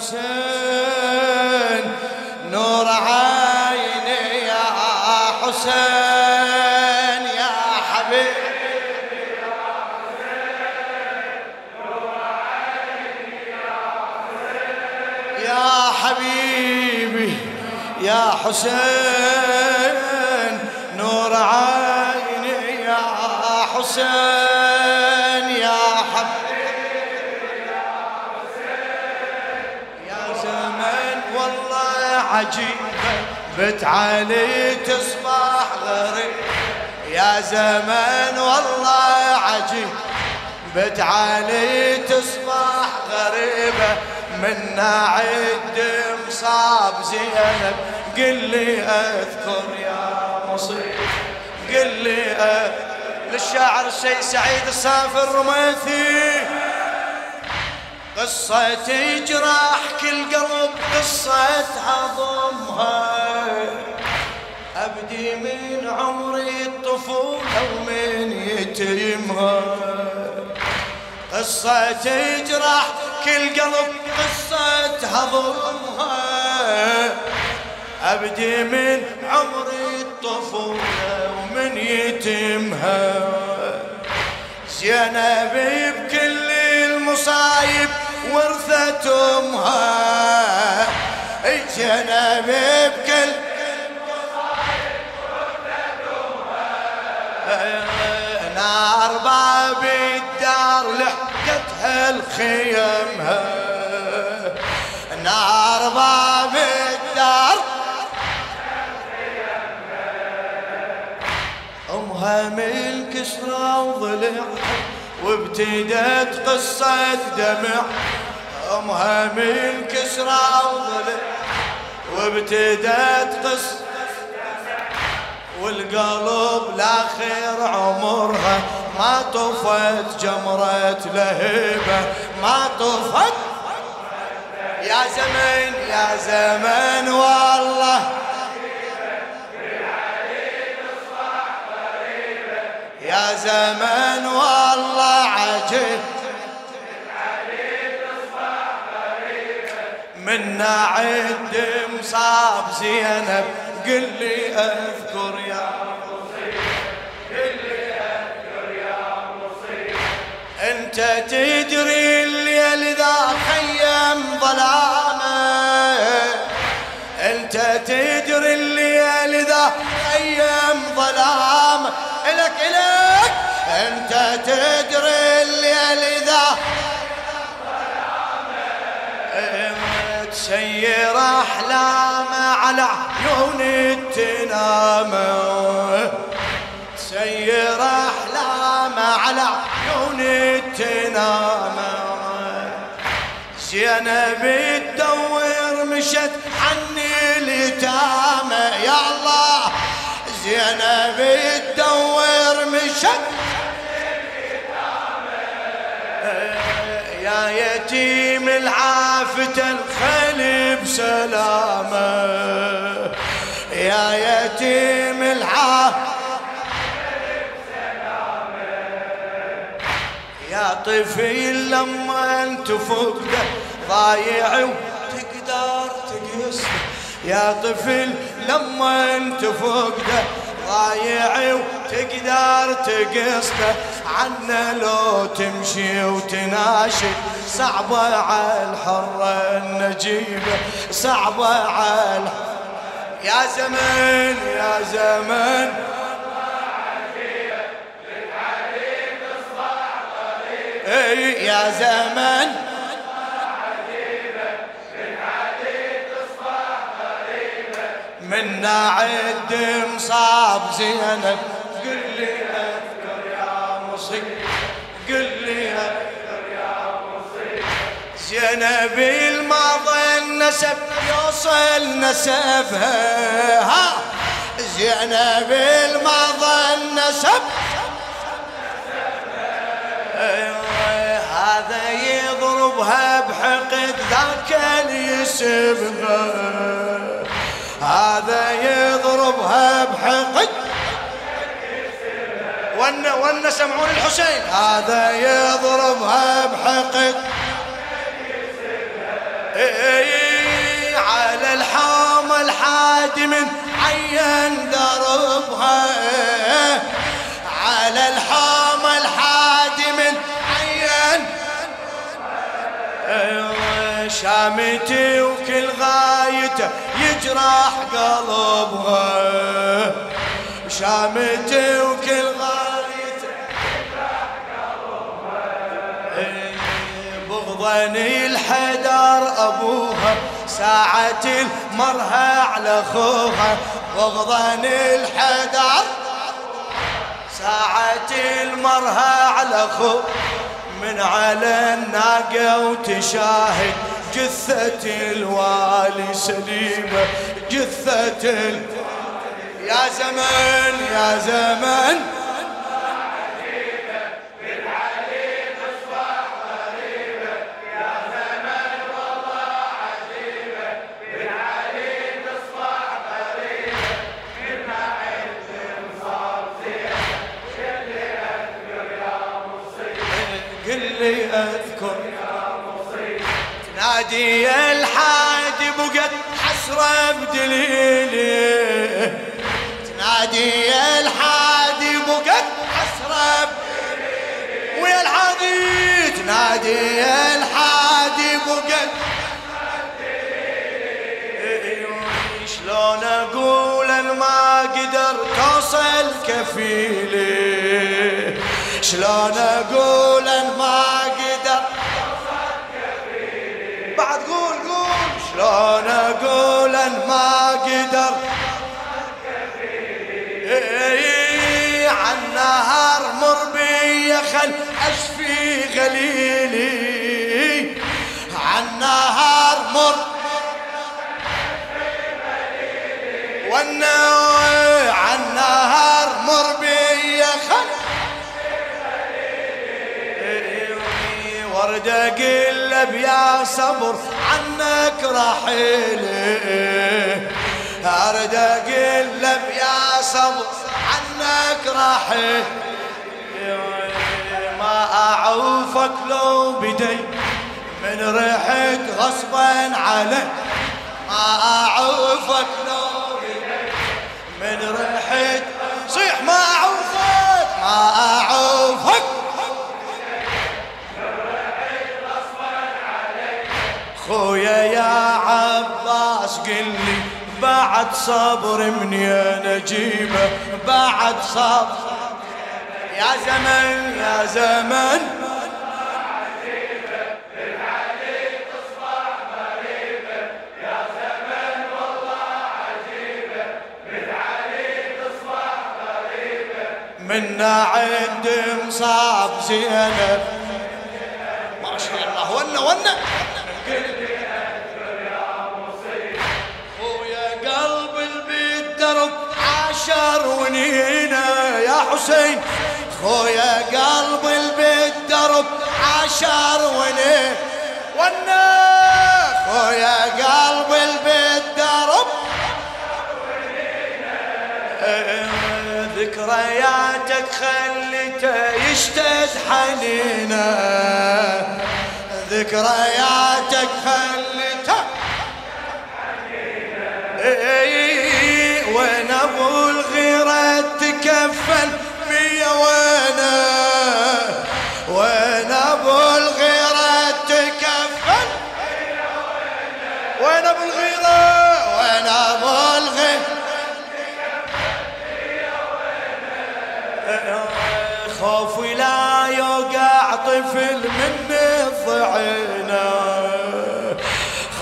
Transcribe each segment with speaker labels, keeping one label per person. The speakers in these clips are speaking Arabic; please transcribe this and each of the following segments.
Speaker 1: حسين نور عيني يا حسين يا حبيبي. يا حبيبي يا حسين نور عيني يا حسين. عجيبة بت علي تصبح غريب يا زمن والله عجيب بت علي تصبح غريبة. من عد مصاب زينب قل لي أذكر يا مصيب قل لي أذكر للشاعر الشيء سعيد السافر رميثي قصة تجرح كل قلب قصة عظمها. أبدي من عمري الطفولة ومن يتيمها. قصة تجرح كل قلب قصة هضمها أبدي من عمري الطفولة ومن يتمها زينب بكل المصايب ورثت امها زينب بكل. نار باب الدار لحقتها الخيمها نار باب الدار. أمها من كسرى وضلع وابتدت قصة دمع. أمها من كسرى وضلع وابتدت قصة والقلب لآخر عمرها ما طفت جمرة لهيبة ما طفت. يا زمن يا زمن والله. يا زمن والله عجب. منا عد مصاب زينب قل لي أذكر يا أنت تدري الليل ذا خيم ظلامه. أنت تدري الليل ذا خيم ظلامه. الك الك أنت تدري الليل ذا تسير احلامه على عيون التنامه تسير احلامه على عيون التنامه زينب تدور مشت عني اليتامى يا الله زينب تدور مشت يا يتيم العافة الخلي بسلامة يا يتيم العافة يا طفل لما أنت فقده ضايع وتقدر تقصده يا طفل لما أنت فقده ضايع وتقدر تقصده عنا لو تمشي وتناشد صعبة على الحرة النجيبة صعبة على يا زمن يا زمن. يا زمن. من عد مصاب زينب. زينب الماضي النسب يوصل نسبها. ها زينب الماضي النسب. هذا يضربها بحقد ذاك يسبها. هذا يضربها بحقد ون ون سمعون الحسين. هذا يضربها بحقد إيه، على الحوم الحادي من عين دربها. على الحوم الحادي من عين. شامتي وكل غايته يجرح قلبها. شامتي وكل بغضني الحدار أبوها ساعة المرها على خوها. بغضني الحدار ساعة المرها على خوها من على الناقة وتشاهد جثة الوالي سليمة. جثة ال... يا زمن يا زمن. حسرة بدليلي تنادي الحادي بقت حسرة ويا الحادي تنادي الحادي بقت شلون أقول ما قدر توصل كفيلي؟ شلون أقول ما قدر بعد قول قول. شلون أقول نهار مر بي خل أشفي غليلي. عن نهار مر والنوى عن نهار مر بي خل ورد قلب يا صبر عنك رحيلي ارد قلب يا صبر عنك رحيل ما أعوفك لو بدي. من ريحك غصبا علي. ما أعوفك لو بدي. من ريحك بعد صبر من يا نجيبة بعد صبر. يا زمن يا زمن. منا عند مصاب زينب. ما شاء الله. ونا ونا حسين خويا قلب بالدرب عشر ونين ونا خويا قلب بالدرب ذكرياتك خلته يشتد حنينه. ذكرياتك خلته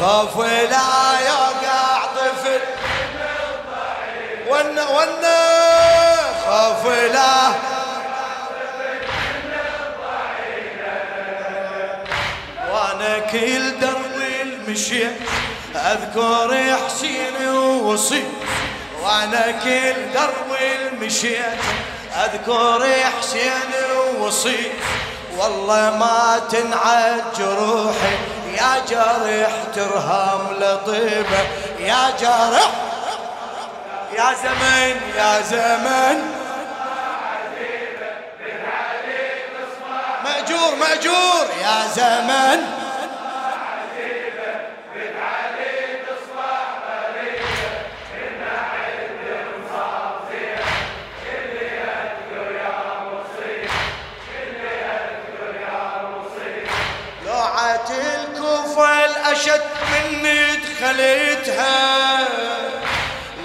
Speaker 1: خوفي لا يوقع طفل. ونا ونا خوفي لا وأنا كل درب المشي أذكر حسين ووصي. وأنا كل درب المشي أذكر حسين ووصي. والله ما تنعد جروحي يا جرح ترهام لطيبة يا جرح يا زمن يا زمن مأجور مأجور يا زمن I did. دخلتها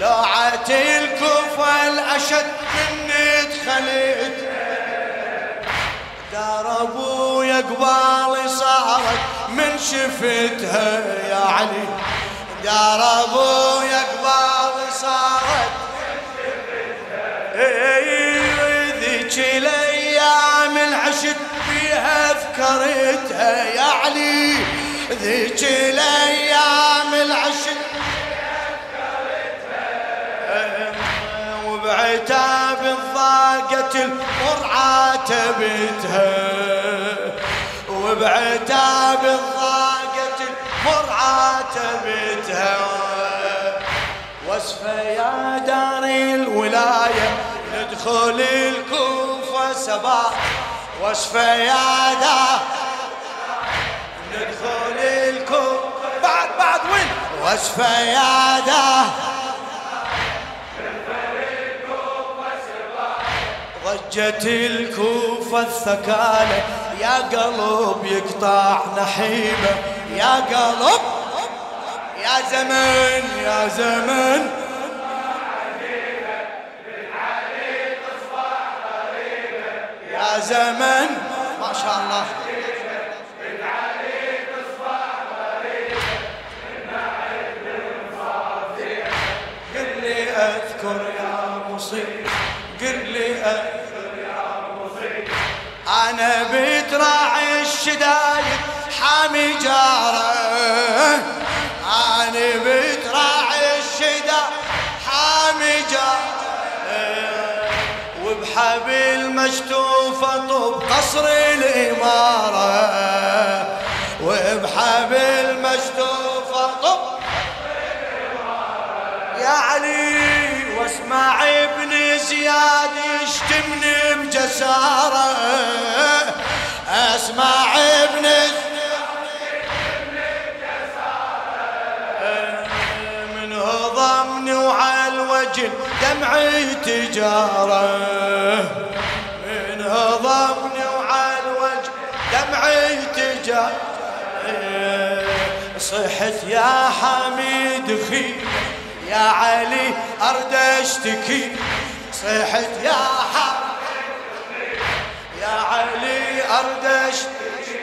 Speaker 1: لوعة الكوفة الأشد من دخلتها دار ابويا قبالي صارت من شفتها يا علي. دار ابويا قبالي صارت ذيك الأيام العشت فيها ذكرتها يا علي. ذيك الأيام العشت وبعتاب الضاقة المرعى تبتها. وبعتاب الضاقة المرعى تبتها. وصفة يا دار الولاية ندخل الكوفة سبا. وصفة يا دار وصفة يا دار ضجت الكوفة الثكالة يا قلب يقطع نحيبة يا قلب يا زمن يا زمن. يا زمن. ما شاء الله. أنا بتراعي الشدايد حامي جارة. أنا بتراعي الشدايد حامي جارة. وبحبل مشتوفة طب قصر الإمارة. وبحبل مشتوفة طب يا علي واسمع ابن زياد يشتمني بجسارة اسمع ابن من هضمني وعلى الوجه دمعي تجارة. من هضمني وعلى الوجه دمعي تجارة. صحت يا حميد خي يا علي أرد أشتكي. صحت يا حميد يا علي ارد اشتكي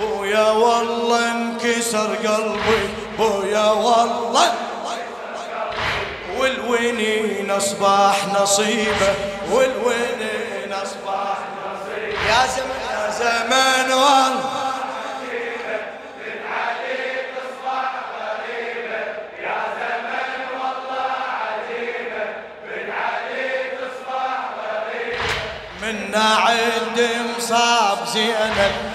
Speaker 1: بويا والله انكسر قلبي. بويا والله. والونين أصبح نصيبه. والونين أصبح نصيبه. يا زمن يا زمن والله. منا عند مصاب زينب.